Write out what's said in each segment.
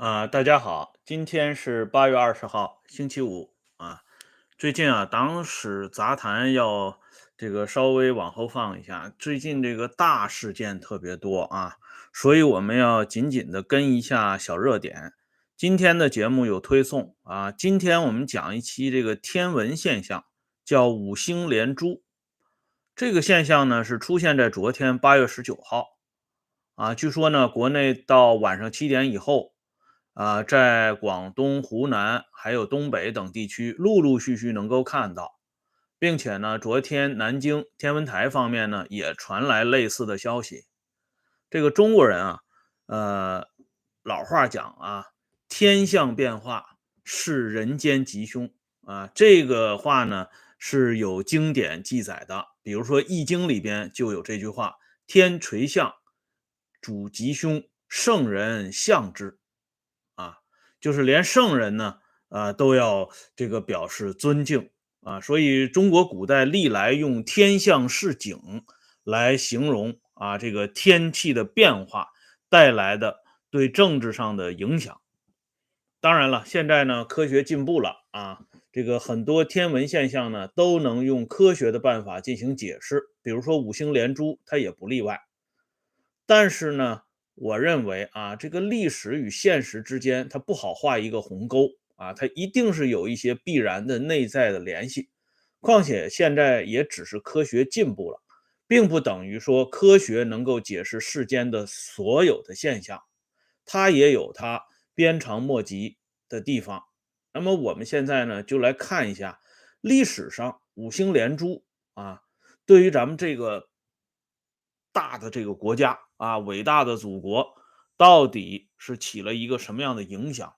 啊，大家好，今天是八月二十号，星期五啊。最近啊，党史杂谈要这个稍微往后放一下，最近这个大事件特别多啊，所以我们要紧紧的跟一下小热点。今天的节目有推送啊，今天我们讲一期这个天文现象，叫五星连珠。这个现象呢是出现在昨天八月十九号啊，据说呢，国内到晚上七点以后。啊，在广东、湖南还有东北等地区，陆陆续续能够看到，并且呢，昨天南京天文台方面呢也传来类似的消息。这个中国人啊，呃，老话讲啊，天象变化是人间吉凶啊，这个话呢是有经典记载的，比如说《易经》里边就有这句话：“天垂象，主吉凶，圣人象之。”就是连圣人呢，啊，都要这个表示尊敬啊，所以中国古代历来用天象示景来形容啊这个天气的变化带来的对政治上的影响。当然了，现在呢科学进步了啊，这个很多天文现象呢都能用科学的办法进行解释，比如说五星连珠，它也不例外。但是呢。我认为啊，这个历史与现实之间，它不好画一个鸿沟啊，它一定是有一些必然的内在的联系。况且现在也只是科学进步了，并不等于说科学能够解释世间的所有的现象，它也有它鞭长莫及的地方。那么我们现在呢，就来看一下历史上五星连珠啊，对于咱们这个大的这个国家。啊，伟大的祖国到底是起了一个什么样的影响？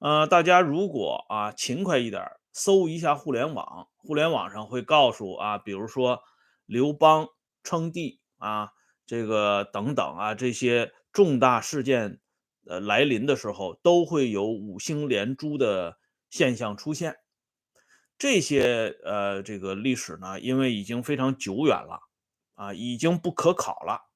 呃，大家如果啊勤快一点，搜一下互联网，互联网上会告诉啊，比如说刘邦称帝啊，这个等等啊，这些重大事件呃来临的时候，都会有五星连珠的现象出现。这些呃这个历史呢，因为已经非常久远了啊，已经不可考了。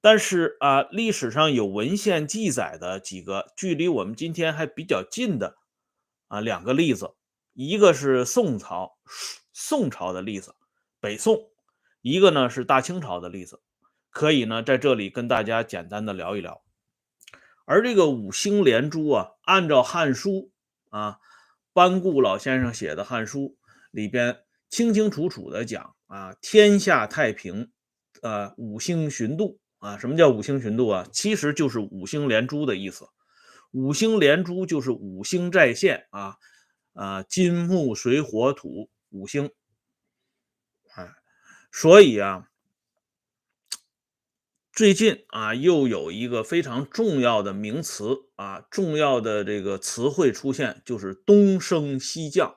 但是啊，历史上有文献记载的几个距离我们今天还比较近的啊两个例子，一个是宋朝宋朝的例子，北宋；一个呢是大清朝的例子，可以呢在这里跟大家简单的聊一聊。而这个五星连珠啊，按照《汉书》啊，班固老先生写的《汉书》里边清清楚楚的讲啊，天下太平，呃，五星巡度。啊，什么叫五星巡度啊？其实就是五星连珠的意思。五星连珠就是五星在线啊，啊，金木水火土五星。哎，所以啊，最近啊，又有一个非常重要的名词啊，重要的这个词汇出现，就是东升西降。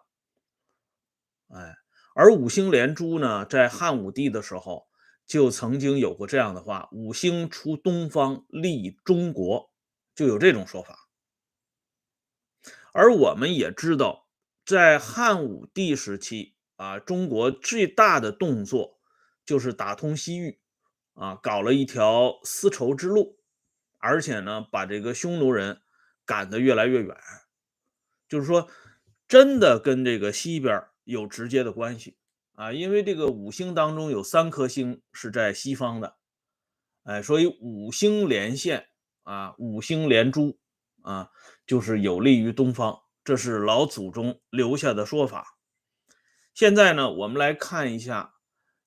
哎，而五星连珠呢，在汉武帝的时候。就曾经有过这样的话：“五星出东方，利中国。”就有这种说法。而我们也知道，在汉武帝时期啊，中国最大的动作就是打通西域啊，搞了一条丝绸之路，而且呢，把这个匈奴人赶得越来越远。就是说，真的跟这个西边有直接的关系。啊，因为这个五星当中有三颗星是在西方的，哎，所以五星连线啊，五星连珠啊，就是有利于东方，这是老祖宗留下的说法。现在呢，我们来看一下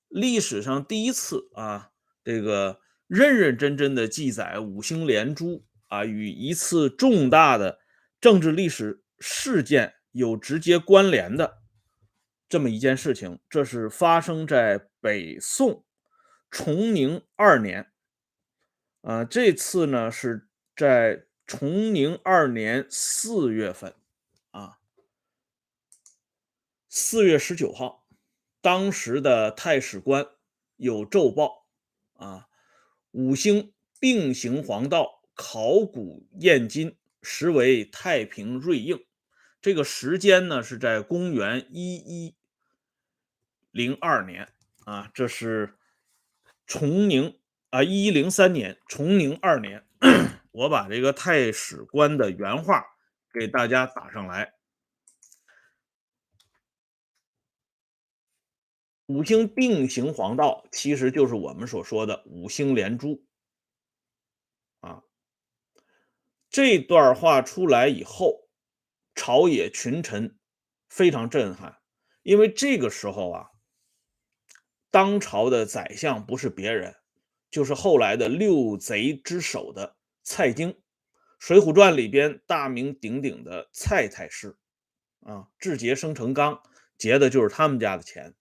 历史上第一次啊，这个认认真真的记载五星连珠啊，与一次重大的政治历史事件有直接关联的。这么一件事情，这是发生在北宋崇宁二年，啊，这次呢是在崇宁二年四月份，啊，四月十九号，当时的太史官有奏报，啊，五星并行黄道，考古验金，实为太平瑞应。这个时间呢是在公元一一。零二年啊，这是崇宁啊，一一零三年，崇宁二年，我把这个太史官的原话给大家打上来。五星并行黄道，其实就是我们所说的五星连珠啊。这段话出来以后，朝野群臣非常震撼，因为这个时候啊，当朝的宰相不是别人，就是后来的六贼之首的蔡京，《水浒传》里边大名鼎鼎的蔡太师啊，志劫生辰纲劫的就是他们家的钱。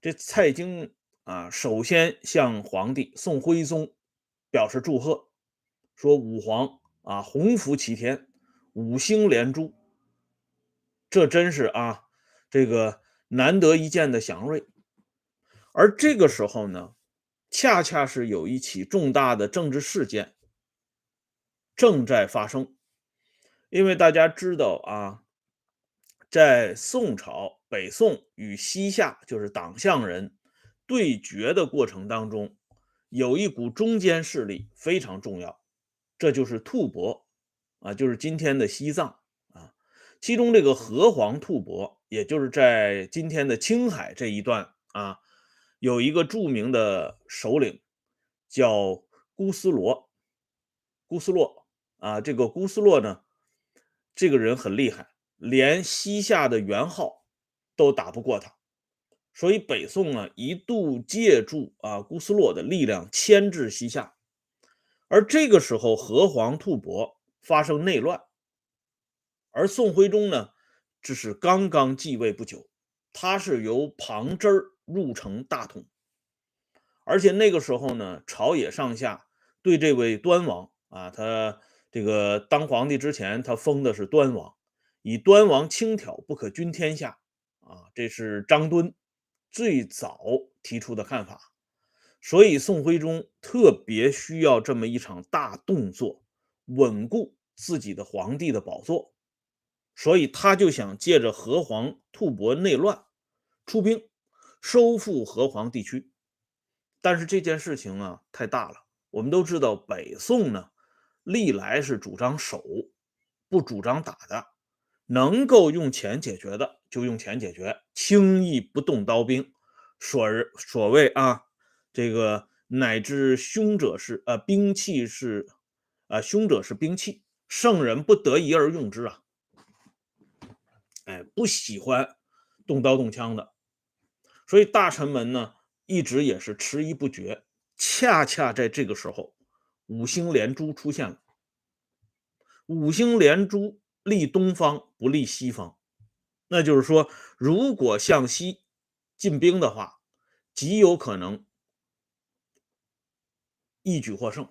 这蔡京啊，首先向皇帝宋徽宗表示祝贺，说武皇啊，洪福齐天，五星连珠，这真是啊，这个难得一见的祥瑞。而这个时候呢，恰恰是有一起重大的政治事件正在发生，因为大家知道啊。在宋朝，北宋与西夏就是党项人对决的过程当中，有一股中间势力非常重要，这就是吐蕃啊，就是今天的西藏啊。其中这个河湟吐蕃，也就是在今天的青海这一段啊，有一个著名的首领叫姑斯罗。姑斯洛啊，这个姑斯洛呢，这个人很厉害。连西夏的元昊都打不过他，所以北宋呢一度借助啊姑斯洛的力量牵制西夏。而这个时候，河湟吐蕃发生内乱，而宋徽宗呢只是刚刚继位不久，他是由旁支入城大统，而且那个时候呢，朝野上下对这位端王啊，他这个当皇帝之前，他封的是端王。以端王轻佻，不可均天下啊！这是张敦最早提出的看法，所以宋徽宗特别需要这么一场大动作，稳固自己的皇帝的宝座，所以他就想借着河湟吐蕃内乱出兵收复河湟地区。但是这件事情啊太大了，我们都知道北宋呢历来是主张守，不主张打的。能够用钱解决的就用钱解决，轻易不动刀兵。所所谓啊，这个乃至凶者是呃兵器是啊凶者是兵器，圣人不得已而用之啊。哎，不喜欢动刀动枪的，所以大臣们呢一直也是迟疑不决。恰恰在这个时候，五星连珠出现了，五星连珠。立东方不利西方，那就是说，如果向西进兵的话，极有可能一举获胜。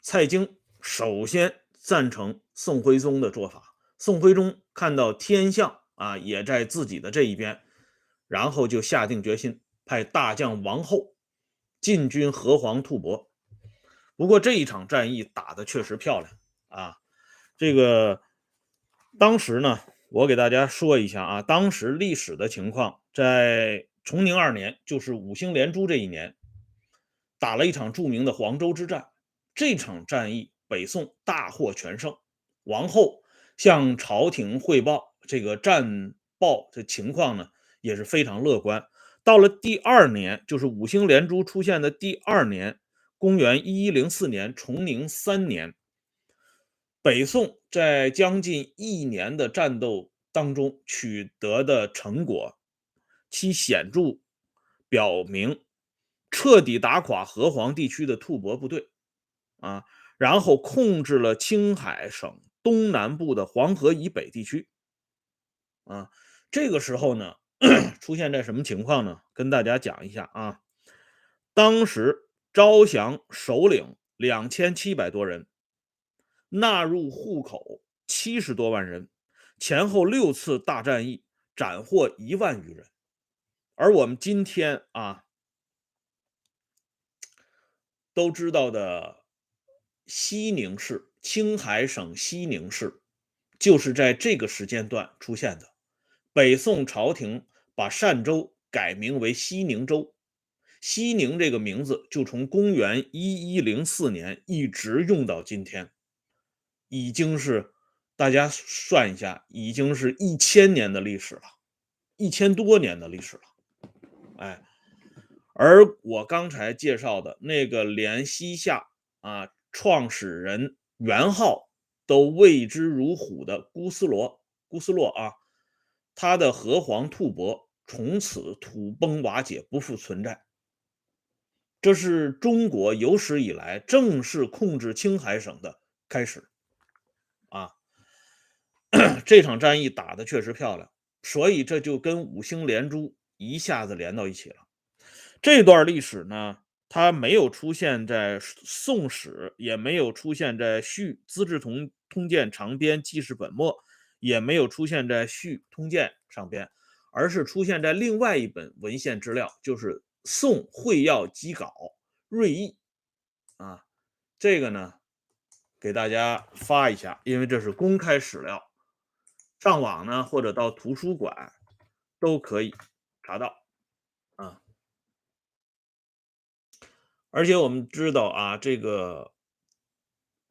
蔡京首先赞成宋徽宗的做法，宋徽宗看到天象啊也在自己的这一边，然后就下定决心派大将王后进军河湟吐蕃。不过这一场战役打的确实漂亮啊。这个当时呢，我给大家说一下啊，当时历史的情况，在崇宁二年，就是五星连珠这一年，打了一场著名的黄州之战。这场战役，北宋大获全胜。王后向朝廷汇报这个战报的情况呢，也是非常乐观。到了第二年，就是五星连珠出现的第二年，公元一一零四年，崇宁三年。北宋在将近一年的战斗当中取得的成果，其显著表明彻底打垮河湟地区的吐蕃部队啊，然后控制了青海省东南部的黄河以北地区啊。这个时候呢，出现在什么情况呢？跟大家讲一下啊。当时招降首领两千七百多人。纳入户口七十多万人，前后六次大战役斩获一万余人。而我们今天啊都知道的西宁市，青海省西宁市，就是在这个时间段出现的。北宋朝廷把单州改名为西宁州，西宁这个名字就从公元一一零四年一直用到今天，已经是大家算一下，已经是一千年的历史了，一千多年的历史了。哎，而我刚才介绍的那个连西夏啊创始人元昊都畏之如虎的姑斯罗，姑斯洛啊，他的河皇吐蕃。从此土崩瓦解，不复存在。这是中国有史以来正式控制青海省的开始。啊，这场战役打的确实漂亮，所以这就跟五星连珠一下子连到一起了。这段历史呢，它没有出现在《宋史》，也没有出现在《续《资治通通鉴长编纪事本末》，也没有出现在《续通鉴》上边。而是出现在另外一本文献资料，就是《宋会要辑稿》锐意啊，这个呢给大家发一下，因为这是公开史料，上网呢或者到图书馆都可以查到啊。而且我们知道啊，这个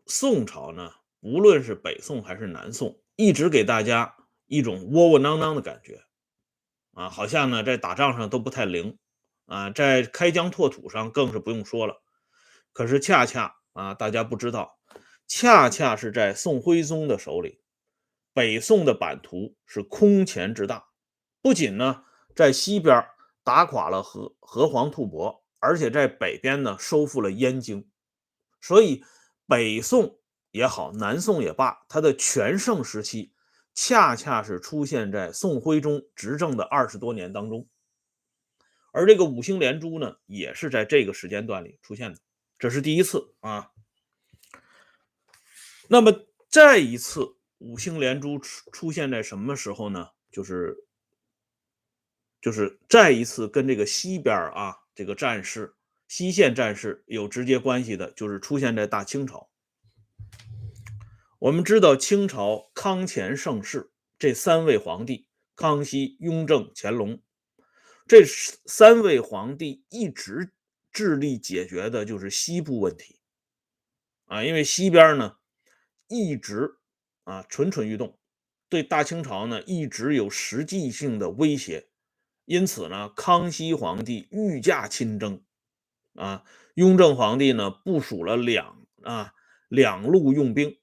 宋朝呢，无论是北宋还是南宋，一直给大家一种窝窝囊囊的感觉。啊，好像呢，在打仗上都不太灵啊，在开疆拓土上更是不用说了。可是恰恰啊，大家不知道，恰恰是在宋徽宗的手里，北宋的版图是空前之大。不仅呢，在西边打垮了河河皇吐蕃，而且在北边呢，收复了燕京。所以，北宋也好，南宋也罢，它的全盛时期。恰恰是出现在宋徽宗执政的二十多年当中，而这个五星连珠呢，也是在这个时间段里出现的，这是第一次啊。那么再一次五星连珠出出现在什么时候呢？就是就是再一次跟这个西边啊这个战事西线战事有直接关系的，就是出现在大清朝。我们知道清朝康乾盛世这三位皇帝，康熙、雍正、乾隆，这三位皇帝一直致力解决的就是西部问题。啊，因为西边呢一直啊蠢蠢欲动，对大清朝呢一直有实际性的威胁，因此呢，康熙皇帝御驾亲征。啊，雍正皇帝呢部署了两啊两路用兵。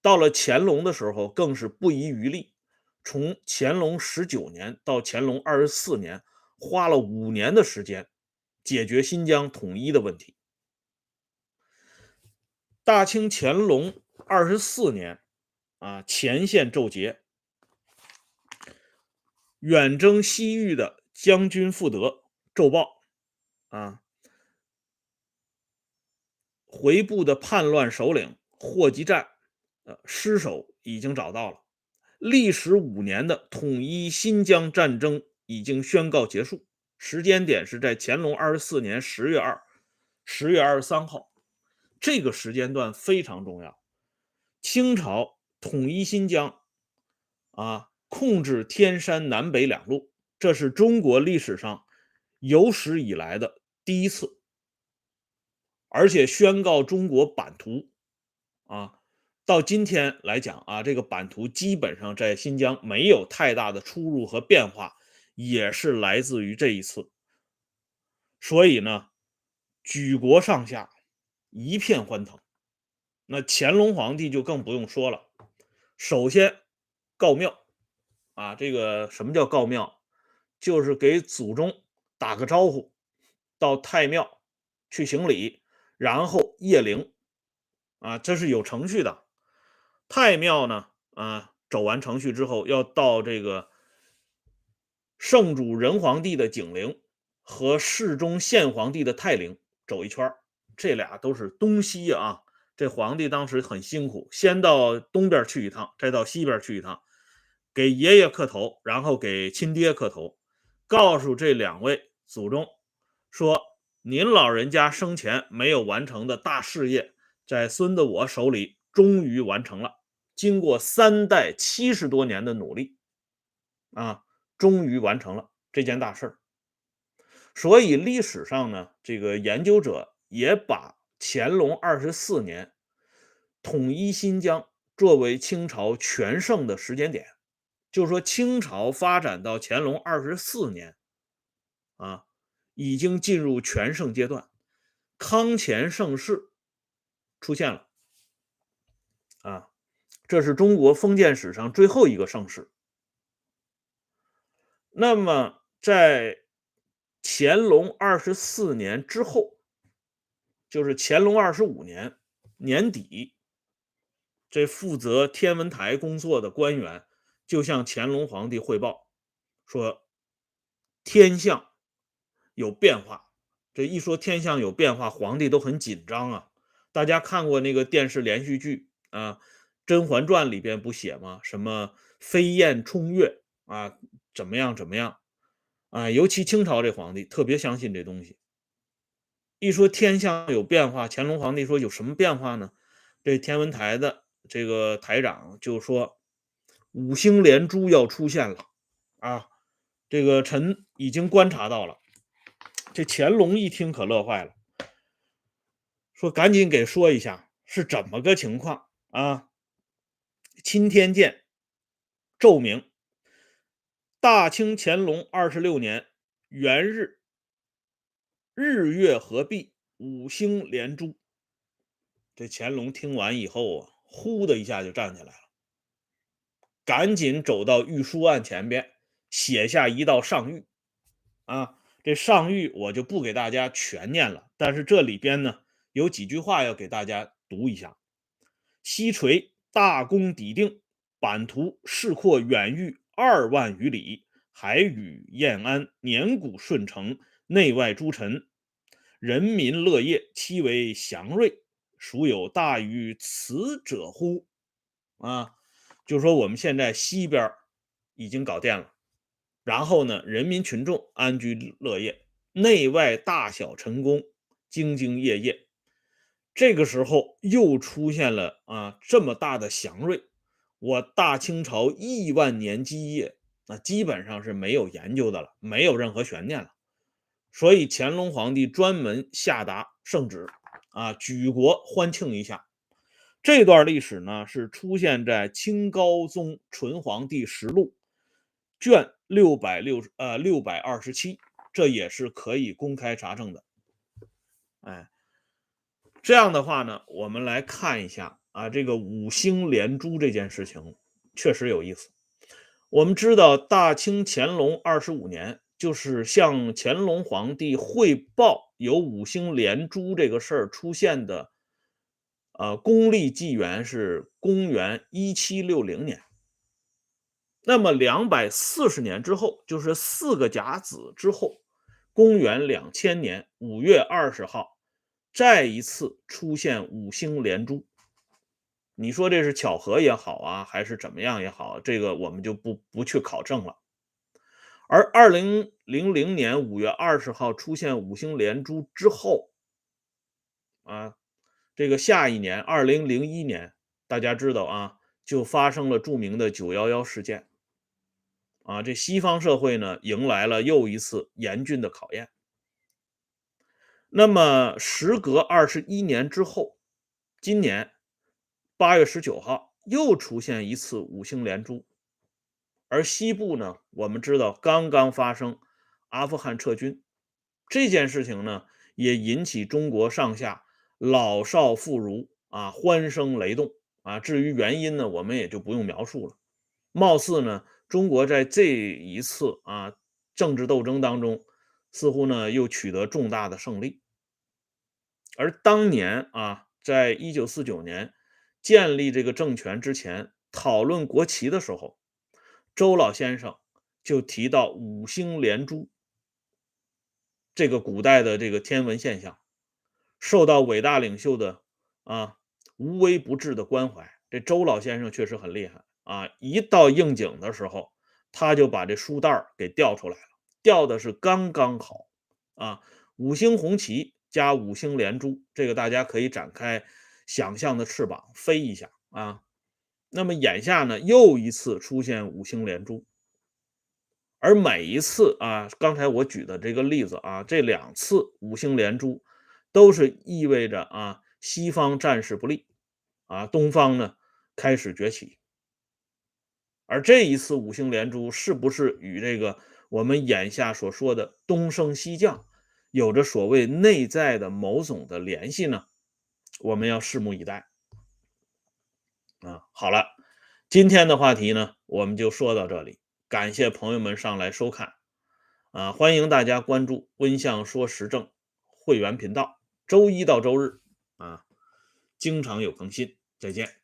到了乾隆的时候，更是不遗余力。从乾隆十九年到乾隆二十四年，花了五年的时间解决新疆统一的问题。大清乾隆二十四年，啊，前线骤捷，远征西域的将军傅德奏报，啊，回部的叛乱首领霍集占。呃，尸首已经找到了。历时五年的统一新疆战争已经宣告结束，时间点是在乾隆二十四年十月二十月二十三号。这个时间段非常重要。清朝统一新疆，啊，控制天山南北两路，这是中国历史上有史以来的第一次，而且宣告中国版图，啊。到今天来讲啊，这个版图基本上在新疆没有太大的出入和变化，也是来自于这一次。所以呢，举国上下一片欢腾。那乾隆皇帝就更不用说了，首先告庙啊，这个什么叫告庙？就是给祖宗打个招呼，到太庙去行礼，然后谒陵啊，这是有程序的。太庙呢，啊，走完程序之后，要到这个圣主仁皇帝的景陵和世宗宪皇帝的泰陵走一圈这俩都是东西啊。这皇帝当时很辛苦，先到东边去一趟，再到西边去一趟，给爷爷磕头，然后给亲爹磕头，告诉这两位祖宗说：“您老人家生前没有完成的大事业，在孙子我手里。”终于完成了，经过三代七十多年的努力，啊，终于完成了这件大事儿。所以历史上呢，这个研究者也把乾隆二十四年统一新疆作为清朝全盛的时间点，就是说清朝发展到乾隆二十四年，啊，已经进入全盛阶段，康乾盛世出现了，啊，这是中国封建史上最后一个盛世。那么在乾隆二十四年之后，就是乾隆二十五年年底，这负责天文台工作的官员就向乾隆皇帝汇报说，天象有变化。这一说天象有变化，皇帝都很紧张啊。大家看过那个电视连续剧啊，《甄嬛传》里边不写吗？什么飞燕冲月啊，怎么样怎么样？啊，尤其清朝这皇帝特别相信这东西。一说天象有变化，乾隆皇帝说有什么变化呢？这天文台的这个台长就说五星连珠要出现了啊！这个臣已经观察到了。这乾隆一听可乐坏了，说赶紧给说一下是怎么个情况啊？钦天监奏明。大清乾隆二十六年元日，日月合璧，五星连珠。这乾隆听完以后啊，呼的一下就站起来了，赶紧走到御书案前边，写下一道上谕。啊，这上谕我就不给大家全念了，但是这里边呢有几句话要给大家读一下：西垂大功抵定，版图势扩远域。二万余里，海宇燕安，年谷顺承，内外诸臣，人民乐业，其为祥瑞，孰有大于此者乎？啊，就说我们现在西边已经搞定了，然后呢，人民群众安居乐业，内外大小臣工兢兢业业，这个时候又出现了啊这么大的祥瑞。我大清朝亿万年基业，那基本上是没有研究的了，没有任何悬念了。所以乾隆皇帝专门下达圣旨，啊，举国欢庆一下。这段历史呢，是出现在《清高宗纯皇帝实录》卷六百六十呃六百二十七，这也是可以公开查证的。哎，这样的话呢，我们来看一下。啊，这个五星连珠这件事情确实有意思。我们知道，大清乾隆二十五年，就是向乾隆皇帝汇报有五星连珠这个事儿出现的，呃，公历纪元是公元一七六零年。那么两百四十年之后，就是四个甲子之后，公元两千年五月二十号，再一次出现五星连珠。你说这是巧合也好啊，还是怎么样也好，这个我们就不不去考证了。而二零零零年五月二十号出现五星连珠之后，啊，这个下一年二零零一年，大家知道啊，就发生了著名的九幺幺事件。啊，这西方社会呢，迎来了又一次严峻的考验。那么时隔二十一年之后，今年。八月十九号又出现一次五星连珠，而西部呢，我们知道刚刚发生阿富汗撤军这件事情呢，也引起中国上下老少妇孺啊欢声雷动啊。至于原因呢，我们也就不用描述了。貌似呢，中国在这一次啊政治斗争当中，似乎呢又取得重大的胜利。而当年啊，在一九四九年。建立这个政权之前，讨论国旗的时候，周老先生就提到五星连珠这个古代的这个天文现象，受到伟大领袖的啊无微不至的关怀。这周老先生确实很厉害啊！一到应景的时候，他就把这书袋给调出来了，调的是刚刚好啊！五星红旗加五星连珠，这个大家可以展开。想象的翅膀飞一下啊，那么眼下呢，又一次出现五星连珠，而每一次啊，刚才我举的这个例子啊，这两次五星连珠，都是意味着啊，西方战事不利，啊，东方呢开始崛起。而这一次五星连珠，是不是与这个我们眼下所说的东升西降，有着所谓内在的某种的联系呢？我们要拭目以待。啊，好了，今天的话题呢，我们就说到这里。感谢朋友们上来收看，啊，欢迎大家关注“温相说时政”会员频道，周一到周日啊，经常有更新。再见。